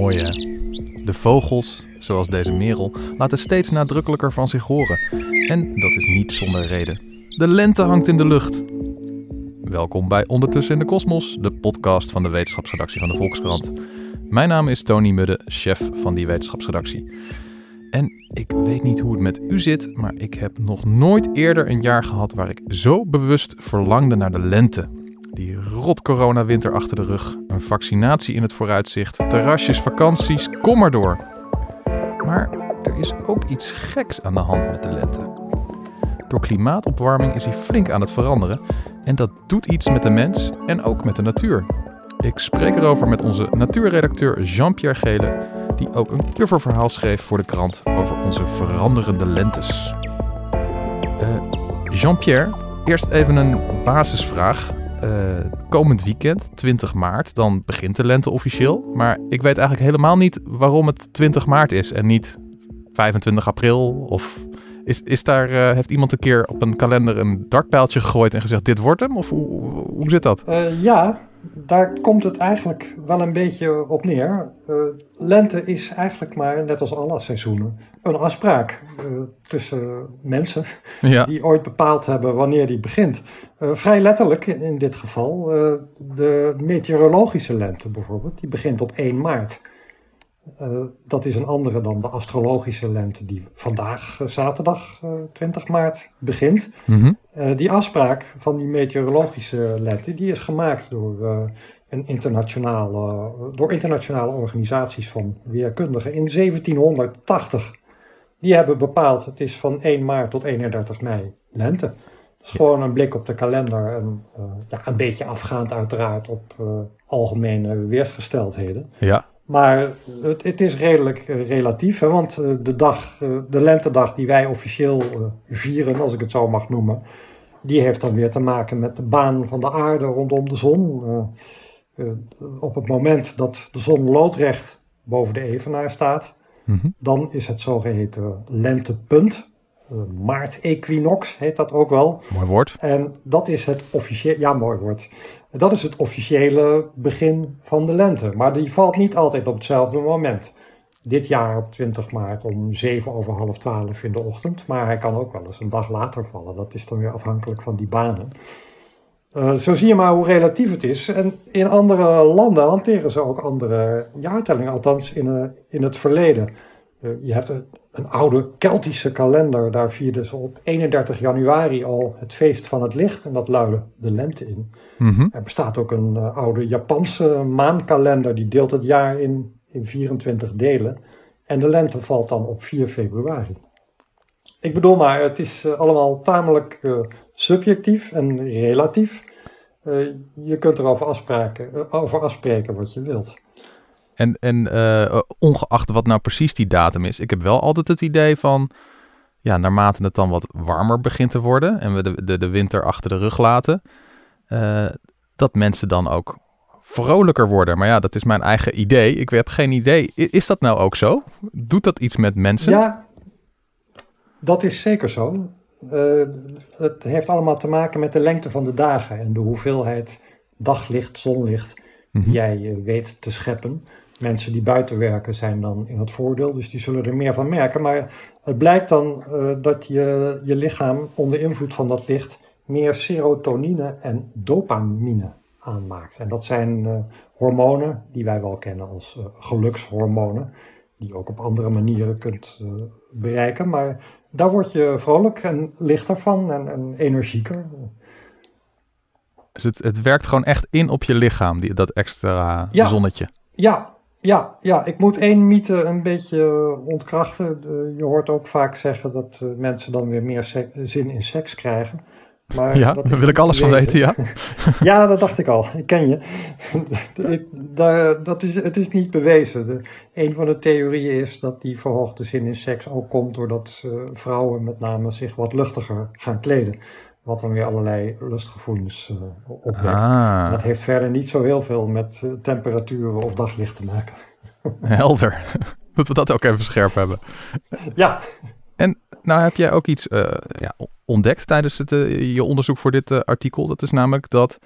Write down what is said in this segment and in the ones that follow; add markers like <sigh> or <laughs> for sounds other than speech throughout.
Mooi hè? De vogels, zoals deze merel, laten steeds nadrukkelijker van zich horen. En dat is niet zonder reden. De lente hangt in de lucht. Welkom bij Ondertussen in de Kosmos, de podcast van de wetenschapsredactie van de Volkskrant. Mijn naam is Tony Mudde, chef van die wetenschapsredactie. En ik weet niet hoe het met u zit, maar ik heb nog nooit eerder een jaar gehad waar ik zo bewust verlangde naar de lente. Die rot corona-winter achter de rug, een vaccinatie in het vooruitzicht, terrasjes, vakanties, kom maar door. Maar er is ook iets geks aan de hand met de lente. Door klimaatopwarming is hij flink aan het veranderen en dat doet iets met de mens en ook met de natuur. Ik spreek erover met onze natuurredacteur Jean-Pierre Gele, die ook een coververhaal schreef voor de krant over onze veranderende lentes. Uh, Jean-Pierre, eerst even een basisvraag. Uh, komend weekend, 20 maart, dan begint de lente officieel. Maar ik weet eigenlijk helemaal niet waarom het 20 maart is en niet 25 april of is, is daar, uh, heeft iemand een keer op een kalender een dartpijltje gegooid en gezegd: Dit wordt hem? Of hoe, hoe zit dat? Uh, ja, daar komt het eigenlijk wel een beetje op neer. Uh, lente is eigenlijk maar, net als alle seizoenen, een afspraak tussen mensen <laughs> ja. die ooit bepaald hebben wanneer die begint. vrij letterlijk in dit geval, de meteorologische lente bijvoorbeeld, die begint op 1 maart. Dat is een andere dan de astrologische lente die vandaag, zaterdag uh, 20 maart, begint. Mm -hmm. Die afspraak van die meteorologische lente die is gemaakt door, een internationale, door internationale organisaties van weerkundigen in 1780. Die hebben bepaald, het is van 1 maart tot 31 mei lente. Dat is gewoon een blik op de kalender en ja, een beetje afgaand uiteraard op algemene weersgesteldheden. Ja. Maar het, het, is redelijk relatief, hè, want de dag, de lentedag die wij officieel vieren, als ik het zo mag noemen, die heeft dan weer te maken met de baan van de aarde rondom de zon. op het moment dat de zon loodrecht boven de evenaar staat, mm -hmm. dan is het zogeheten lentepunt. Maart-equinox heet dat ook wel. Mooi woord. En dat is het officiële, ja mooi woord. Dat is het officiële begin van de lente. Maar die valt niet altijd op hetzelfde moment. Dit jaar op 20 maart om 7 over half 12 in de ochtend. Maar hij kan ook wel eens een dag later vallen. Dat is dan weer afhankelijk van die banen. Uh, zo zie je maar hoe relatief het is. En in andere landen hanteren ze ook andere jaartellingen. Althans in, uh, in het verleden. Uh, je hebt een, een, oude Keltische kalender. Daar vierden ze op 31 januari al het feest van het licht. En dat luidde de lente in. Mm-hmm. Er bestaat ook een oude Japanse maankalender, die deelt het jaar in, in 24 delen. En de lente valt dan op 4 februari. Ik bedoel maar, het is uh, allemaal tamelijk uh, subjectief en relatief. je kunt erover afspreken, over afspreken wat je wilt. En, en ongeacht wat nou precies die datum is, ik heb wel altijd het idee van, ja, naarmate het dan wat warmer begint te worden en we de, de, de winter achter de rug laten, dat mensen dan ook vrolijker worden. Maar ja, dat is mijn eigen idee. Ik heb geen idee. Is dat nou ook zo? Doet dat iets met mensen? Ja, dat is zeker zo. Uh, het heeft allemaal te maken met de lengte van de dagen en de hoeveelheid daglicht, zonlicht die mm -hmm. jij uh, weet te scheppen. Mensen die buiten werken zijn dan in het voordeel, dus die zullen er meer van merken. Maar het blijkt dan uh, dat je, je lichaam onder invloed van dat licht meer serotonine en dopamine aanmaakt. En dat zijn uh, hormonen die wij wel kennen als uh, gelukshormonen, die je ook op andere manieren kunt uh, bereiken. Maar daar word je vrolijk en lichter van en, en energieker. Dus het, het, werkt gewoon echt in op je lichaam, die, dat extra ja, zonnetje. Ja, ja, ja, ik moet één mythe een beetje ontkrachten. je hoort ook vaak zeggen dat mensen dan weer meer zin in seks krijgen. Maar ja, daar wil ik alles van weten, ja. <laughs> ja, dat dacht ik al. Ik ken je. <laughs> Dat is, het is niet bewezen. De, een van de theorieën is dat die verhoogde zin in seks ook komt doordat uh, vrouwen met name zich wat luchtiger gaan kleden. Wat dan weer allerlei lustgevoelens uh, opwekt. Ah. Dat heeft verder niet zo heel veel met uh, temperaturen of daglicht te maken. <laughs> Helder. Dat we dat ook even scherp hebben. Ja. En nou heb jij ook iets uh, ja, ontdekt tijdens het, uh, je onderzoek voor dit uh, artikel. Dat is namelijk dat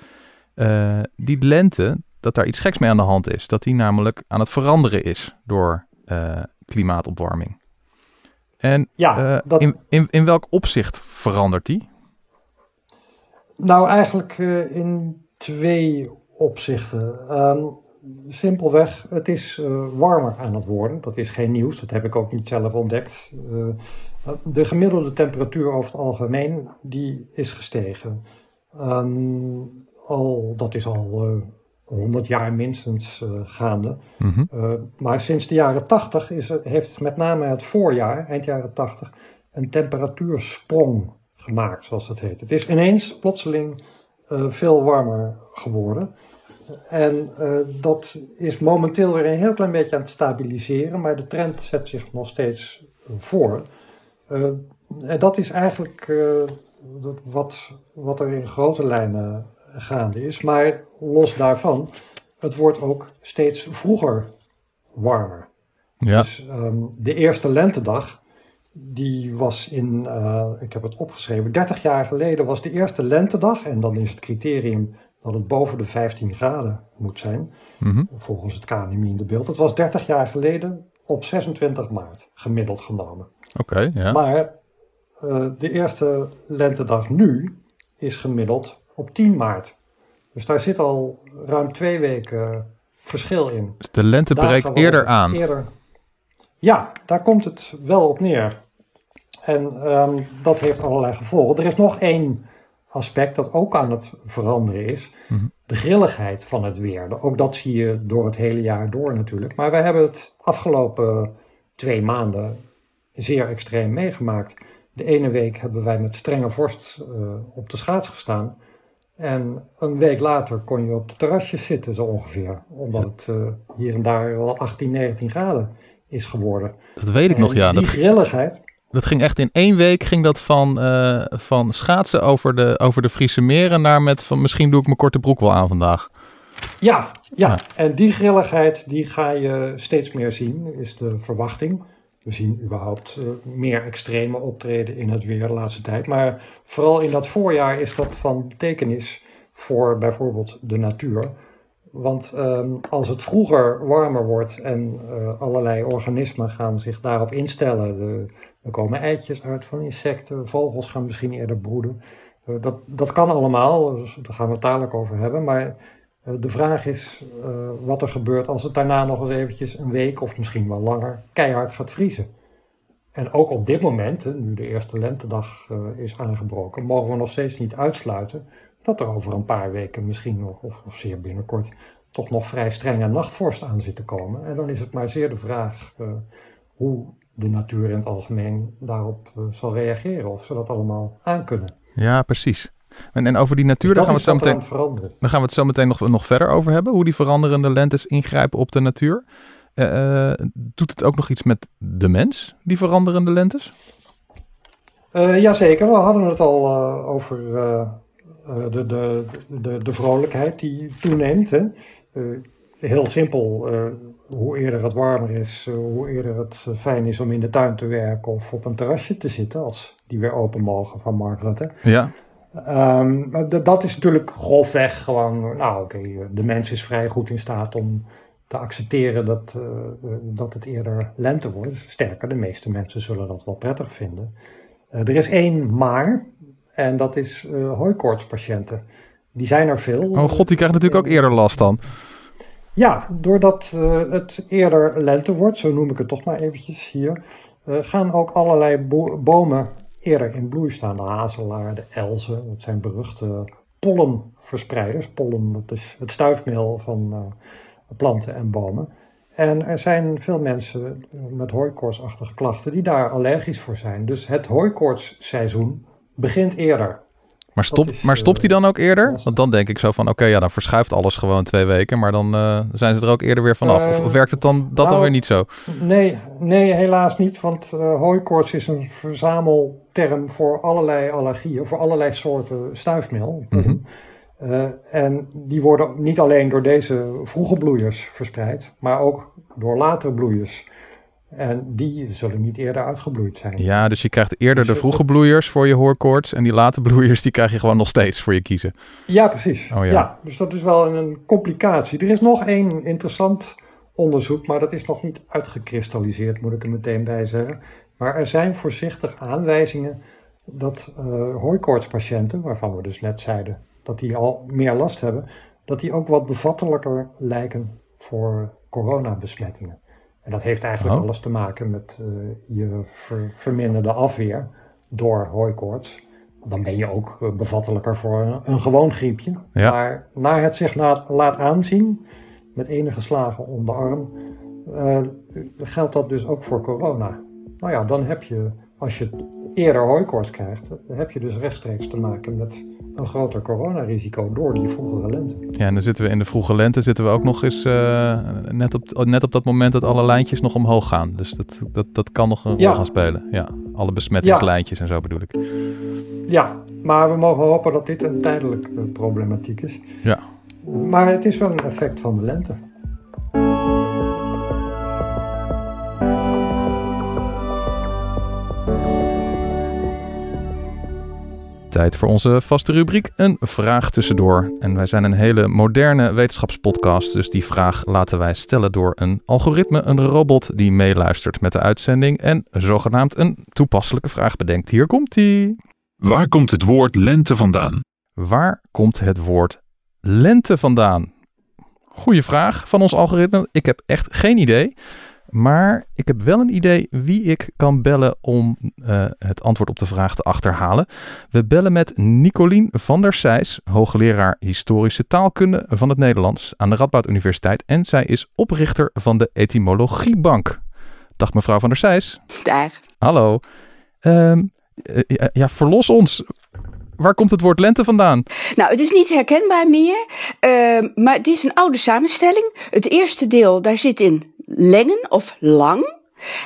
die lente, dat daar iets geks mee aan de hand is. Dat die namelijk aan het veranderen is door klimaatopwarming. En ja, dat... in, in, in welk opzicht verandert die? Nou, eigenlijk in twee opzichten. Ehm, simpelweg, het is warmer aan het worden. Dat is geen nieuws, dat heb ik ook niet zelf ontdekt. De gemiddelde temperatuur over het algemeen die is gestegen. Ehm, al, dat is al uh, eh, 100 jaar minstens uh, gaande. Mhm. Eh, maar sinds de jaren 80 is, heeft met name het voorjaar, eind jaren 80, een temperatuursprong gemaakt, zoals dat heet. Het is ineens plotseling veel warmer geworden. En dat is momenteel weer een heel klein beetje aan het stabiliseren, maar de trend zet zich nog steeds voor. Uh, en dat is eigenlijk uh, wat, wat er in grote lijnen gaande is. Maar los daarvan, het wordt ook steeds vroeger warmer. Ja. Dus um, de eerste lentedag, die was in, uh, ik heb het opgeschreven, 30 jaar geleden was de eerste lentedag. En dan is het criterium dat het boven de 15 graden moet zijn, mm -hmm. volgens het KNMI in de beeld. Het was 30 jaar geleden op 26 maart, gemiddeld genomen. Oké, ja. Maar uh, de eerste lentedag nu is gemiddeld op 10 maart. Dus daar zit al ruim twee weken verschil in. Dus de lente breekt eerder aan. Eerder, ja, daar komt het wel op neer. En um, dat heeft allerlei gevolgen. Er is nog één aspect dat ook aan het veranderen is. Mm -hmm. De grilligheid van het weer. Ook dat zie je door het hele jaar door natuurlijk. Maar wij hebben het afgelopen twee maanden zeer extreem meegemaakt. De ene week hebben wij met strenge vorst uh, op de schaats gestaan. En een week later kon je op de terrasjes zitten, zo ongeveer. Omdat het uh, hier en daar wel 18, 19 graden is geworden. Dat weet ik en nog, ja. Die dat, grilligheid. Dat ging echt in één week ging dat van, uh, van schaatsen over de, over de Friese meren naar met van misschien doe ik mijn korte broek wel aan vandaag. Ja, ja, ja. en die grilligheid die ga je steeds meer zien, is de verwachting. We zien überhaupt uh, meer extreme optreden in het weer de laatste tijd. Maar vooral in dat voorjaar is dat van betekenis voor bijvoorbeeld de natuur. Want um, als het vroeger warmer wordt en uh, allerlei organismen gaan zich daarop instellen, de, er komen eitjes uit van insecten, vogels gaan misschien eerder broeden. Uh, dat, dat kan allemaal, dus daar gaan we het dadelijk over hebben. Maar uh, de vraag is uh, wat er gebeurt als het daarna nog eens eventjes een week of misschien wel langer keihard gaat vriezen. En ook op dit moment, nu de eerste lentedag is aangebroken, mogen we nog steeds niet uitsluiten dat er over een paar weken misschien nog, of, of zeer binnenkort, toch nog vrij strenge nachtvorst aan zit te komen. En dan is het maar zeer de vraag hoe de natuur in het algemeen daarop uh, zal reageren. Of ze dat allemaal aankunnen. Ja, precies. En, en over die natuur, dus daar, gaan we het zo meteen, daar gaan we het zo meteen nog, nog verder over hebben. Hoe die veranderende lentes ingrijpen op de natuur. Uh, doet het ook nog iets met de mens, die veranderende lentes? Uh, jazeker, we hadden het al over de, de, de, de vrolijkheid die toeneemt. Hè? Heel simpel, hoe eerder het warmer is, eh, hoe eerder het eh, fijn is om in de tuin te werken of op een terrasje te zitten, als die weer open mogen van Mark Rutte. Ja. Um, dat is natuurlijk grofweg gewoon, nou oké, okay, de mens is vrij goed in staat om te accepteren dat, uh, dat het eerder lente wordt. Sterker, de meeste mensen zullen dat wel prettig vinden. Uh, er is één maar, en dat is uh, hooikoortspatiënten. Die zijn er veel. Oh god, die krijgen natuurlijk ook eerder last dan. Ja, doordat uh, het eerder lente wordt, zo noem ik het toch maar eventjes hier, uh, gaan ook allerlei bomen eerder in bloei staan. De hazelaar, de elzen, dat zijn beruchte pollenverspreiders. Pollen, dat is het stuifmeel van uh, planten en bomen. En er zijn veel mensen met hooikoortsachtige klachten die daar allergisch voor zijn. Dus het hooikoortsseizoen begint eerder. Maar, stop, maar stopt hij dan ook eerder? Want dan denk ik zo van, oké, ja, dan verschuift alles gewoon twee weken. Maar dan uh, zijn ze er ook eerder weer vanaf. of, of, werkt het dan dat nou, dan weer niet zo? Nee, nee helaas niet. Want uh, hooikoorts is een verzamelterm voor allerlei allergieën. Voor allerlei soorten stuifmeel. Mm -hmm. uh, en die worden niet alleen door deze vroege bloeiers verspreid. Maar ook door latere bloeiers. En die zullen niet eerder uitgebloeid zijn. Ja, dus je krijgt eerder Dus de vroege bloeiers voor je hoorkoorts. En die late bloeiers die krijg je gewoon nog steeds voor je kiezen. Ja, precies. Oh ja. ja. dus dat is wel een complicatie. Er is nog één interessant onderzoek, maar dat is nog niet uitgekristalliseerd, moet ik er meteen bij zeggen. Maar er zijn voorzichtig aanwijzingen dat hooikoortspatiënten, waarvan we dus net zeiden dat die al meer last hebben, dat die ook wat bevattelijker lijken voor coronabesmettingen. En dat heeft eigenlijk Oh. alles te maken met eh, je ver- verminderde afweer door hooikoorts. Dan ben je ook eh, bevattelijker voor een, een gewoon griepje. Ja. Maar naar het zich na- laat aanzien, met enige slagen om de arm, eh, geldt dat dus ook voor corona. Nou ja, dan heb je, als je eerder hooikoorts krijgt, heb je dus rechtstreeks te maken met een groter coronarisico door die vroegere lente. Ja, en dan zitten we in de vroege lente, zitten we ook nog eens eh, net, op, net op dat moment dat alle lijntjes nog omhoog gaan. Dus dat, dat, dat kan nog een rol Ja. gaan spelen. Ja, alle besmettingslijntjes en zo bedoel ik. Ja, maar we mogen hopen dat dit een tijdelijke problematiek is. Ja. Maar het is wel een effect van de lente. Tijd voor onze vaste rubriek, een vraag tussendoor. En wij zijn een hele moderne wetenschapspodcast, dus die vraag laten wij stellen door een algoritme, een robot die meeluistert met de uitzending en zogenaamd een toepasselijke vraag bedenkt. Hier komt die. Waar komt het woord lente vandaan? Waar komt het woord lente vandaan? Goeie vraag van ons algoritme. Ik heb echt geen idee. Maar ik heb wel een idee wie ik kan bellen om eh, het antwoord op de vraag te achterhalen. We bellen met Nicolien van der Sijs, hoogleraar historische taalkunde van het Nederlands aan de Radboud Universiteit. En zij is oprichter van de Etymologiebank. Dag mevrouw van der Sijs. Daar. Hallo. Ehm, eh, ja, ja, verlos ons. Waar komt het woord lente vandaan? Nou, het is niet herkenbaar meer, eh, maar het is een oude samenstelling. Het eerste deel, daar zit in lengen of lang.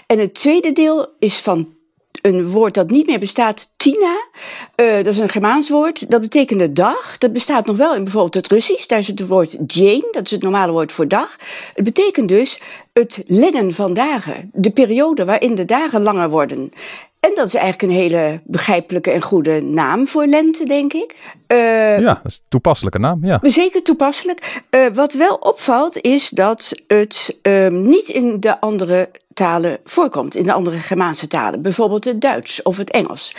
En het tweede deel is van een woord dat niet meer bestaat, tina. Eh, dat is een Germaans woord. Dat betekende dag. Dat bestaat nog wel in bijvoorbeeld het Russisch. Daar is het woord djen, dat is het normale woord voor dag. Het betekent dus het lengen van dagen. De periode waarin de dagen langer worden. En dat is eigenlijk een hele begrijpelijke en goede naam voor lente, denk ik. Eh, Ja, dat is een toepasselijke naam. Ja. Zeker toepasselijk. Eh, wat wel opvalt is dat het ehm, niet in de andere talen voorkomt, in de andere Germaanse talen, bijvoorbeeld het Duits of het Engels.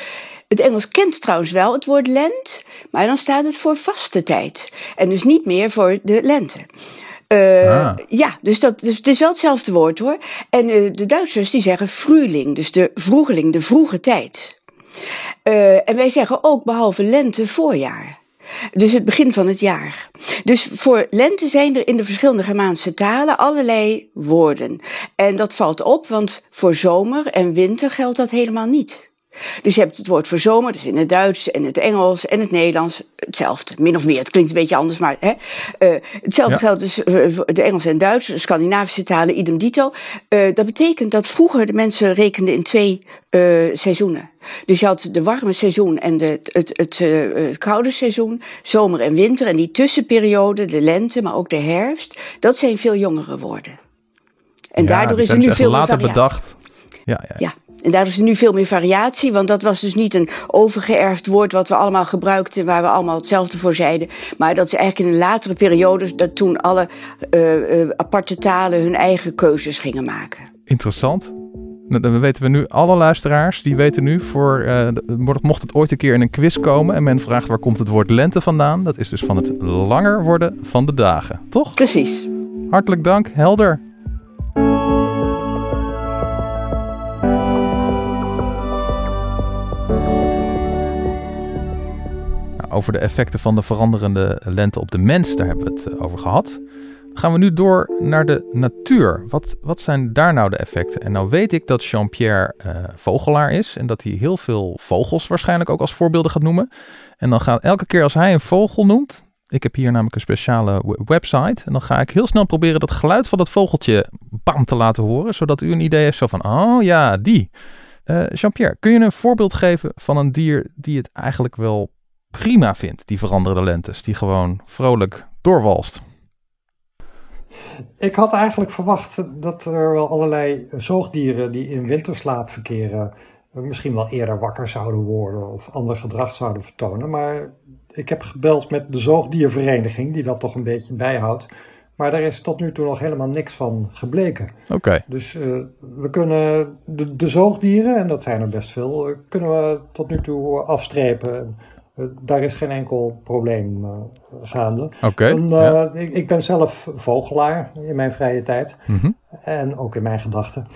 Het Engels kent trouwens wel het woord lent, maar dan staat het voor vaste tijd en dus niet meer voor de lente. Eh, Ah. Ja, dus, dat, dus het is wel hetzelfde woord hoor. En eh, de Duitsers die zeggen vroeling, dus de vroegeling, de vroege tijd. Eh, en wij zeggen ook behalve lente voorjaar. Dus het begin van het jaar. Dus voor lente zijn er in de verschillende Germaanse talen allerlei woorden. En dat valt op, want voor zomer en winter geldt dat helemaal niet. Dus je hebt het woord voor zomer, dus in het Duits en het Engels en het Nederlands hetzelfde. Min of meer, het klinkt een beetje anders, maar hè. Eh, hetzelfde Ja. geldt dus eh, voor de Engels en Duits, de Scandinavische talen, idem dito. Eh, dat betekent dat vroeger de mensen rekenden in twee seizoenen. Dus je had de warme seizoen en de, het, het, het koude seizoen, zomer en winter. En die tussenperiode, de lente, maar ook de herfst, dat zijn veel jongere woorden. En Ja, daardoor is er nu dus veel later variatie. bedacht. Ja, ja, Ja, en daardoor is er nu veel meer variatie, want dat was dus niet een overgeërfd woord wat we allemaal gebruikten, waar we allemaal hetzelfde voor zeiden. Maar dat is eigenlijk in een latere periode, dat toen alle eh, eh, aparte talen hun eigen keuzes gingen maken. Interessant. Nou, Dan weten we nu, alle luisteraars, die weten nu voor, eh, mocht het ooit een keer in een quiz komen en men vraagt waar komt het woord lente vandaan, dat is dus van het langer worden van de dagen, toch? Precies. Hartelijk dank, helder. Over de effecten van de veranderende lente op de mens, daar hebben we het eh, over gehad. Gaan we nu door naar de natuur. Wat, wat zijn daar nou de effecten? En nou weet ik dat Jean-Pierre eh, vogelaar is en dat hij heel veel vogels waarschijnlijk ook als voorbeelden gaat noemen. En dan gaat elke keer als hij een vogel noemt, ik heb hier namelijk een speciale we- website. En dan ga ik heel snel proberen dat geluid van dat vogeltje bam te laten horen. Zodat u een idee heeft zo van, oh ja, die. Eh, Jean-Pierre, kun je een voorbeeld geven van een dier die het eigenlijk wel prima vindt, die veranderde lentes. Die gewoon vrolijk doorwalst. Ik had eigenlijk verwacht dat er wel allerlei zoogdieren die in winterslaap verkeren, misschien wel eerder wakker zouden worden of ander gedrag zouden vertonen. Maar ik heb gebeld met de zoogdiervereniging, die dat toch een beetje bijhoudt. Maar daar is tot nu toe nog helemaal niks van gebleken. Oké. Dus uh, we kunnen de, de, zoogdieren, en dat zijn er best veel, uh, kunnen we tot nu toe afstrepen. Daar is geen enkel probleem gaande. Oké. ja. ik, ik, ben zelf vogelaar in mijn vrije tijd. Mm -hmm. En ook in mijn gedachten.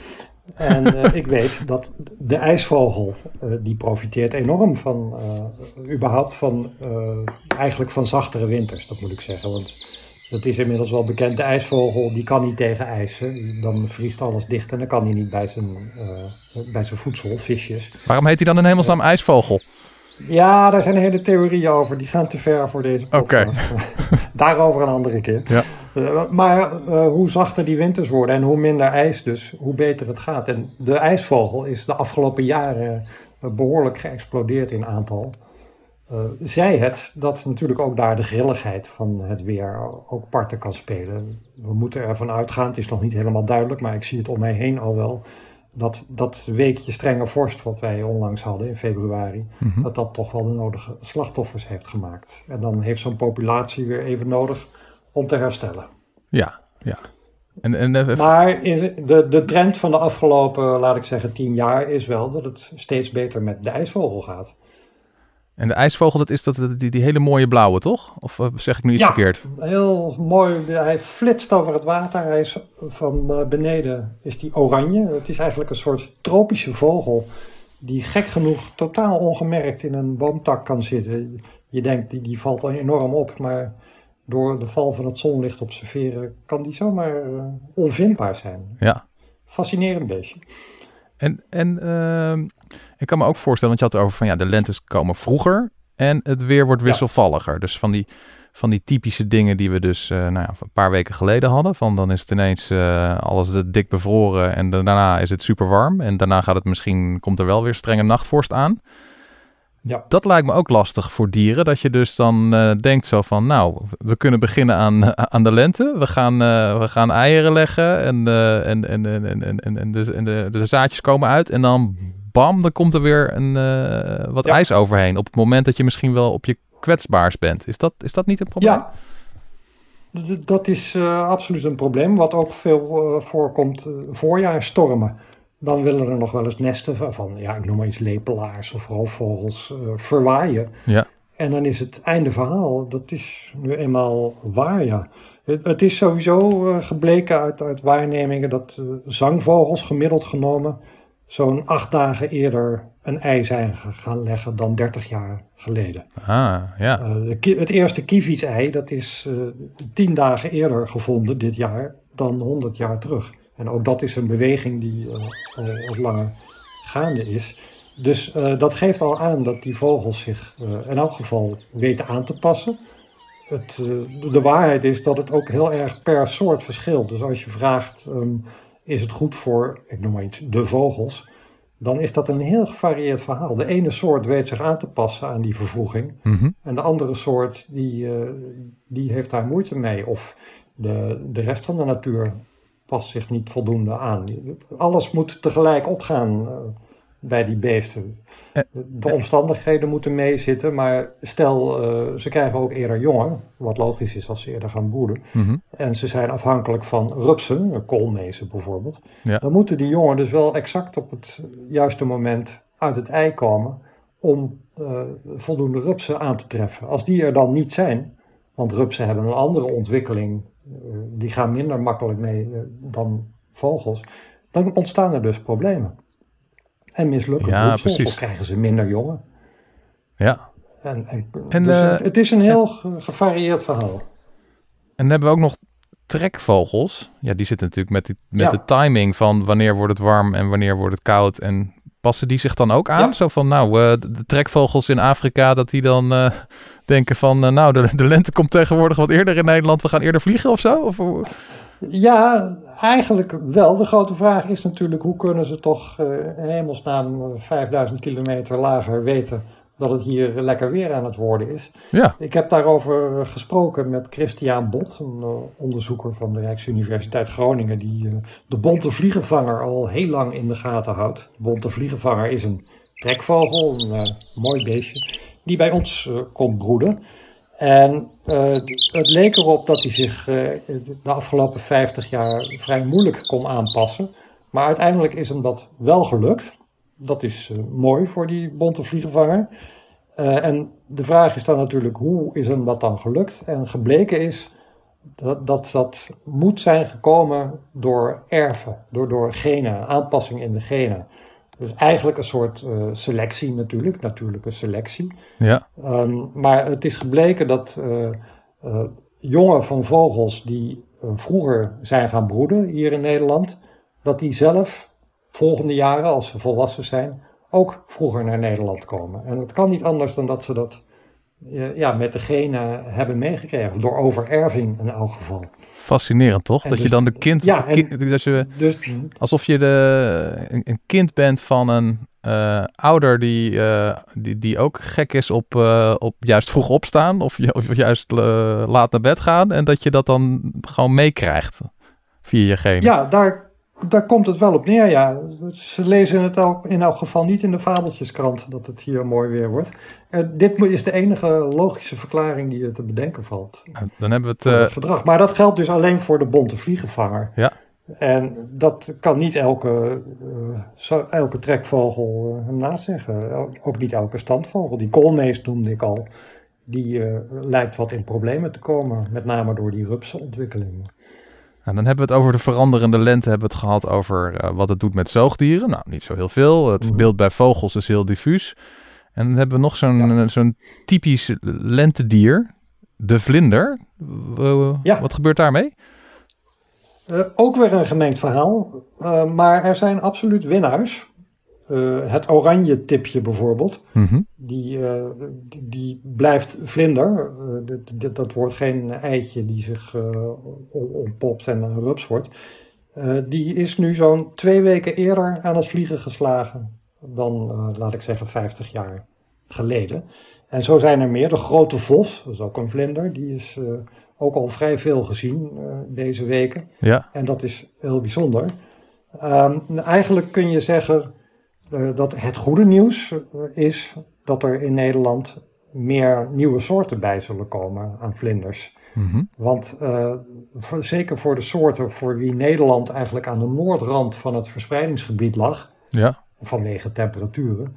En <laughs> ik weet dat de ijsvogel, die profiteert enorm van, überhaupt van, eigenlijk van zachtere winters, dat moet ik zeggen. Want dat is inmiddels wel bekend. De ijsvogel die kan niet tegen ijs. Dan vriest alles dicht en dan kan hij niet bij zijn, bij zijn voedsel, visjes. Waarom heet hij dan in hemelsnaam ijsvogel? Ja, daar zijn hele theorieën over. Die gaan te ver voor deze podcast. Oké. <laughs> Daarover een andere keer. Ja. Uh, maar uh, hoe zachter die winters worden en hoe minder ijs dus, hoe beter het gaat. En de ijsvogel is de afgelopen jaren behoorlijk geëxplodeerd in aantal. Uh, zij het dat natuurlijk ook daar de grilligheid van het weer ook parten kan spelen. We moeten ervan uitgaan, het is nog niet helemaal duidelijk, maar ik zie het om mij heen al wel, dat dat weekje strenge vorst wat wij onlangs hadden in februari, mm -hmm. dat dat toch wel de nodige slachtoffers heeft gemaakt. En dan heeft zo'n populatie weer even nodig om te herstellen. Ja, ja. En, en, uh, maar de, de trend van de afgelopen, laat ik zeggen, tien jaar is wel dat het steeds beter met de ijsvogel gaat. En de ijsvogel, dat is dat, die, die hele mooie blauwe, toch? Of zeg ik nu iets ja, verkeerd? heel mooi. Hij flitst over het water. Hij is van beneden is die oranje. Het is eigenlijk een soort tropische vogel die gek genoeg totaal ongemerkt in een boomtak kan zitten. Je denkt, die, die valt enorm op, maar door de val van het zonlicht op zijn veren kan die zomaar uh, onvindbaar zijn. Ja. Fascinerend beestje. En, en uh, ik kan me ook voorstellen, want je had het over van ja, de lentes komen vroeger en het weer wordt wisselvalliger. Ja. Dus van die, van die typische dingen die we dus uh, nou ja, een paar weken geleden hadden. Van dan is het ineens uh, alles dik bevroren en daarna is het super warm. En daarna gaat het misschien, komt er wel weer strenge nachtvorst aan. Ja. Dat lijkt me ook lastig voor dieren. Dat je dus dan uh, denkt zo van, nou, we kunnen beginnen aan, aan de lente. We gaan, uh, we gaan eieren leggen en, uh, en, en, en, en, en, en, de, en de, de zaadjes komen uit. En dan bam, dan komt er weer een, wat Ja. ijs overheen. Op het moment dat je misschien wel op je kwetsbaars bent. Is dat, is dat niet een probleem? Ja, dat is uh, absoluut een probleem. Wat ook veel uh, voorkomt, voorjaarstormen. Dan willen er nog wel eens nesten van, van ja, ik noem maar iets lepelaars of roofvogels verwaaien. Ja. En dan is het einde verhaal. Dat is nu eenmaal waar, ja. Het, het is sowieso gebleken uit, uit waarnemingen dat zangvogels gemiddeld genomen zo'n acht dagen eerder een ei zijn gaan leggen dan 30 jaar geleden. Ah, ja. Uh, het eerste kievitsei, dat is uh, tien dagen eerder gevonden dit jaar dan 100 jaar terug. En ook dat is een beweging die uh, al langer gaande is. Dus dat geeft al aan dat die vogels zich in elk geval weten aan te passen. Het, de waarheid is dat het ook heel erg per soort verschilt. Dus als je vraagt, um, is het goed voor, ik noem maar iets, de vogels dan is dat een heel gevarieerd verhaal. De ene soort weet zich aan te passen aan die vervroeging. Mm-hmm. En de andere soort die, uh, die heeft daar moeite mee. Of de, de rest van de natuur past zich niet voldoende aan. Alles moet tegelijk opgaan uh, bij die beesten. Eh, De omstandigheden moeten meezitten, maar stel uh, ze krijgen ook eerder jongen, wat logisch is als ze eerder gaan broeden. Mm-hmm. En ze zijn afhankelijk van rupsen, koolmezen bijvoorbeeld. Ja. Dan moeten die jongen dus wel exact op het juiste moment uit het ei komen om uh, voldoende rupsen aan te treffen. Als die er dan niet zijn, want rupsen hebben een andere ontwikkeling, uh, die gaan minder makkelijk mee dan vogels, dan ontstaan er dus problemen. En mislukken ja, precies. of krijgen ze minder jongen. Ja. En, en, En, dus eh, het, het is een heel gevarieerd verhaal. En dan hebben we ook nog trekvogels. Ja, die zitten natuurlijk met, die, met Ja. de timing van wanneer wordt het warm en wanneer wordt het koud. En passen die zich dan ook aan? Ja. Zo van, nou, eh, de, trekvogels in Afrika, dat die dan eh, denken van, nou, de, de lente komt tegenwoordig wat eerder in Nederland. We gaan eerder vliegen of zo? Of, Ja, eigenlijk wel. De grote vraag is natuurlijk hoe kunnen ze toch in hemelsnaam eh, 5000 kilometer lager weten dat het hier lekker weer aan het worden is. Ja, Ik heb daarover gesproken met Christian Bot, een eh, onderzoeker van de Rijksuniversiteit Groningen, die eh, de bonte vliegenvanger al heel lang in de gaten houdt. De bonte vliegenvanger is een trekvogel, een mooi beestje, die bij ons komt broeden. En eh, het leek erop dat hij zich eh, de afgelopen 50 jaar vrij moeilijk kon aanpassen. Maar uiteindelijk is hem dat wel gelukt. Dat is eh, mooi voor die bonte vliegenvanger. En de vraag is dan natuurlijk, hoe is hem dat dan gelukt? En gebleken is dat dat, dat moet zijn gekomen door erven, door, door genen, aanpassing in de genen. Dus eigenlijk een soort eh, selectie natuurlijk, natuurlijke selectie. ja, Ehm, maar het is gebleken dat eh, jongen van vogels die vroeger zijn gaan broeden hier in Nederland, dat die zelf volgende jaren, als ze volwassen zijn, ook vroeger naar Nederland komen. En het kan niet anders dan dat ze dat ja, met de genen hebben meegekregen, of door overerving in elk geval. Fascinerend toch? En dat je dus- dan de kind, Ja, kind- dat je, Dus alsof je de, een, kind bent van een eh, ouder die, eh, die, die ook gek is op, eh, op juist vroeg opstaan of, ju- of juist laat naar bed gaan en dat je dat dan gewoon meekrijgt via je genen. ja, daar, daar komt het wel op neer, ja. Ze lezen het ook in elk geval niet in de fabeltjeskrant dat het hier mooi weer wordt. Eh, dit is de enige logische verklaring die er te bedenken valt. Dan hebben we het, het eh, gedrag. Maar dat geldt dus alleen voor de bonte vliegenvanger. Ja. En dat kan niet elke, eh, elke trekvogel hem nazeggen. Ook niet elke standvogel. Die koolmees noemde ik al. Die lijkt wat in problemen te komen. Met name door die rupsenontwikkeling. Nou, dan hebben we het over de veranderende lente, hebben we het gehad over eh, wat het doet met zoogdieren. Nou, niet zo heel veel. Het beeld bij vogels is heel diffuus. En dan hebben we nog zo'n Ja. eh, zo'n typisch lentedier, de vlinder. Ja. Wat gebeurt daarmee? Eh, ook weer een gemengd verhaal. Maar er zijn absoluut winnaars. Eh, het oranje tipje bijvoorbeeld. Mhm. Die, eh, die, blijft vlinder. Eh, dit- dit- dat wordt geen eitje die zich on- ontpopt en een rups wordt. Die is nu zo'n twee weken eerder aan het vliegen geslagen dan, laat ik zeggen, 50 jaar geleden. En zo zijn er meer. De grote vos, dat is ook een vlinder, die is ook al vrij veel gezien deze weken. Ja, En dat is heel bijzonder. Ehm, eigenlijk kun je zeggen dat het goede nieuws eh, is dat er in Nederland meer nieuwe soorten bij zullen komen aan vlinders. Mhm. Want eh, voor- zeker voor de soorten voor wie Nederland eigenlijk aan de noordrand van het verspreidingsgebied lag, ja, vanwege temperaturen,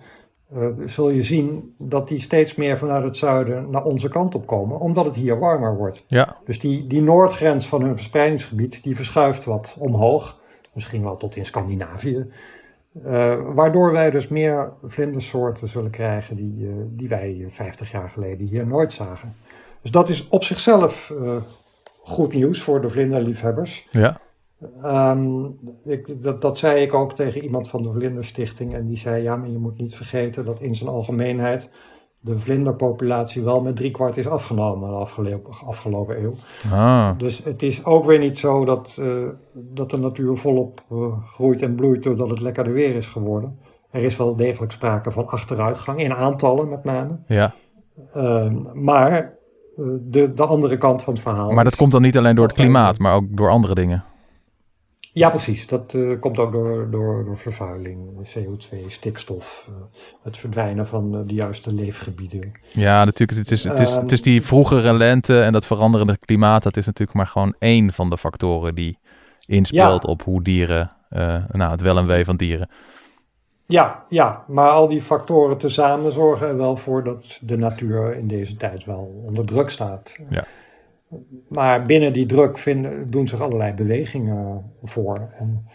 eh, zul je zien dat die steeds meer vanuit het zuiden naar onze kant op komen, omdat het hier warmer wordt. ja. Dus die, die noordgrens van hun verspreidingsgebied, die verschuift wat omhoog. Misschien wel tot in Scandinavië. Eh, waardoor wij dus meer vlindersoorten zullen krijgen die, eh, die wij 50 jaar geleden hier nooit zagen. Dus dat is op zichzelf eh, goed nieuws voor de vlinderliefhebbers. ja. Ehm, ik, dat, dat zei ik ook tegen iemand van de Vlinderstichting. En die zei, ja, maar je moet niet vergeten dat in zijn algemeenheid de vlinderpopulatie wel met driekwart is afgenomen de afgelopen, afgelopen eeuw. Ah, Dus het is ook weer niet zo dat, eh, dat de natuur volop eh, groeit en bloeit doordat het lekkerder weer is geworden. Er is wel degelijk sprake van achteruitgang, in aantallen met name. ja. Ehm, maar eh, de, de andere kant van het verhaal. Maar dat komt dan niet alleen door het klimaat, maar ook door andere dingen. Ja, precies. Dat eh, komt ook door, door, door vervuiling, CO2, stikstof, eh, het verdwijnen van eh, de juiste leefgebieden. Ja, natuurlijk. Het is, het, is, Ehm, het is die vroegere lente en dat veranderende klimaat. Dat is natuurlijk maar gewoon één van de factoren die inspeelt Ja. op hoe dieren, nou, het wel en wee van dieren. Ja, ja, maar al die factoren tezamen zorgen er wel voor dat de natuur in deze tijd wel onder druk staat. Ja. Maar binnen die druk vinden, doen zich allerlei bewegingen voor. En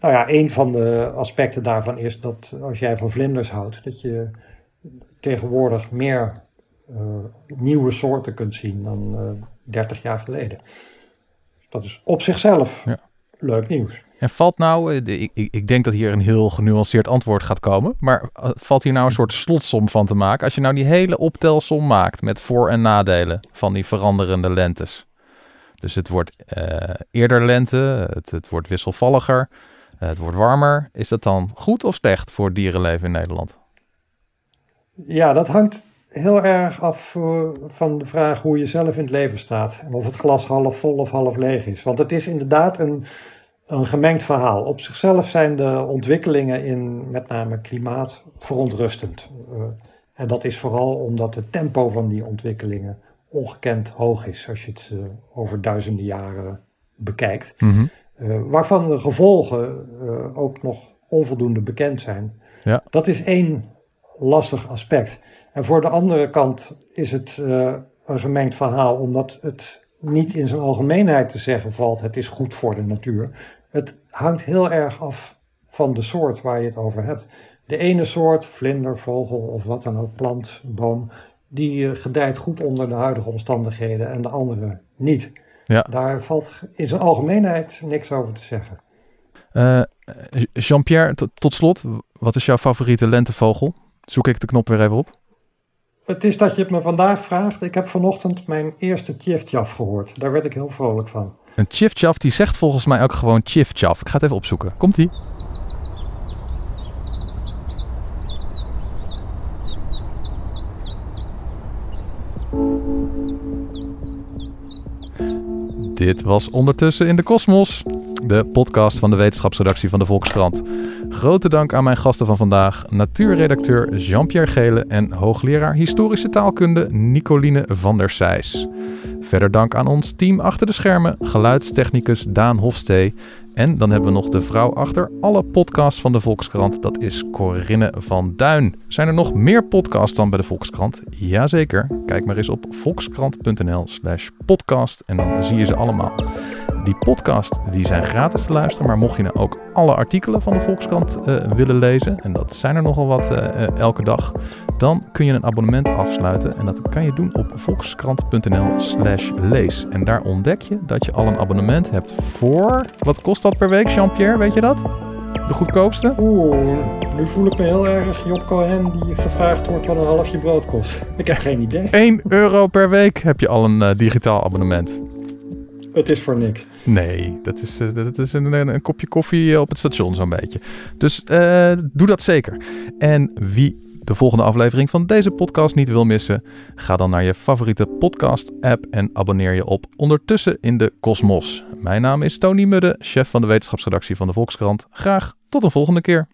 nou ja, een van de aspecten daarvan is dat als jij van vlinders houdt, dat je tegenwoordig meer eh, nieuwe soorten kunt zien dan eh 30 jaar geleden. Dat is op zichzelf Ja. leuk nieuws. En valt nou, eh, ik, ik, denk dat hier een heel genuanceerd antwoord gaat komen, maar eh, valt hier nou een soort slotsom van te maken? Als je nou die hele optelsom maakt met voor- en nadelen van die veranderende lentes. Dus het wordt eh, eerder lente, het, het wordt wisselvalliger, het wordt warmer. Is dat dan goed of slecht voor dierenleven in Nederland? Ja, dat hangt heel erg af van de vraag hoe je zelf in het leven staat. En of het glas half vol of half leeg is. Want het is inderdaad een, een gemengd verhaal. Op zichzelf zijn de ontwikkelingen in met name klimaat verontrustend. Uh, en dat is vooral omdat het tempo van die ontwikkelingen ongekend hoog is. Als je het uh, over duizenden jaren bekijkt. Mm -hmm. waarvan de gevolgen ook nog onvoldoende bekend zijn. Ja. Dat is één lastig aspect. En voor de andere kant is het een gemengd verhaal, omdat het niet in zijn algemeenheid te zeggen valt: het is goed voor de natuur. Het hangt heel erg af van de soort waar je het over hebt. De ene soort, vlinder, vogel of wat dan ook, plant, boom, die gedijt goed onder de huidige omstandigheden en de andere niet. Ja. Daar valt in zijn algemeenheid niks over te zeggen. Uh, Jean-Pierre, tot slot, wat is jouw favoriete lentevogel? Zoek ik de knop weer even op. Het is dat je het me vandaag vraagt. Ik heb vanochtend mijn eerste tjiftjaf gehoord. Daar werd ik heel vrolijk van. Een tjiftjaf die zegt volgens mij ook gewoon tjiftjaf. Ik ga het even opzoeken. Komt-ie? Dit was Ondertussen in de Kosmos, de podcast van de wetenschapsredactie van de Volkskrant. Grote dank aan mijn gasten van vandaag, natuurredacteur Jean-Pierre Gele en hoogleraar historische taalkunde Nicoline van der. Verder dank aan ons team achter de schermen, geluidstechnicus Daan Hofstee. En dan hebben we nog de vrouw achter alle podcasts van de Volkskrant. Dat is Corinne van Duin. Zijn er nog meer podcasts dan bij de Volkskrant? Jazeker. Kijk maar eens op volkskrant.nl slash podcast en dan zie je ze allemaal. Die podcasts die zijn gratis te luisteren, maar mocht je nou ook alle artikelen van de Volkskrant uh, willen lezen, en dat zijn er nogal wat uh, uh, elke dag, dan kun je een abonnement afsluiten en dat kan je doen op volkskrant.nl slash lees. En daar ontdek je dat je al een abonnement hebt voor, wat kost dat per week Jean-Pierre, weet je dat? De goedkoopste? Oeh, nu voel ik me heel erg Job Cohen die gevraagd wordt wat een halfje brood kost. <laughs> Ik heb geen idee. 1 euro per week heb je al een digitaal abonnement. Het is voor niks. Nee, dat is, uh, dat is een, een, kopje koffie op het station zo'n beetje. Dus uh, doe dat zeker. En wie de volgende aflevering van deze podcast niet wil missen, ga dan naar je favoriete podcast-app en abonneer je op Ondertussen in de Kosmos. Mijn naam is Tony Mudde, chef van de wetenschapsredactie van de Volkskrant. Graag tot een volgende keer.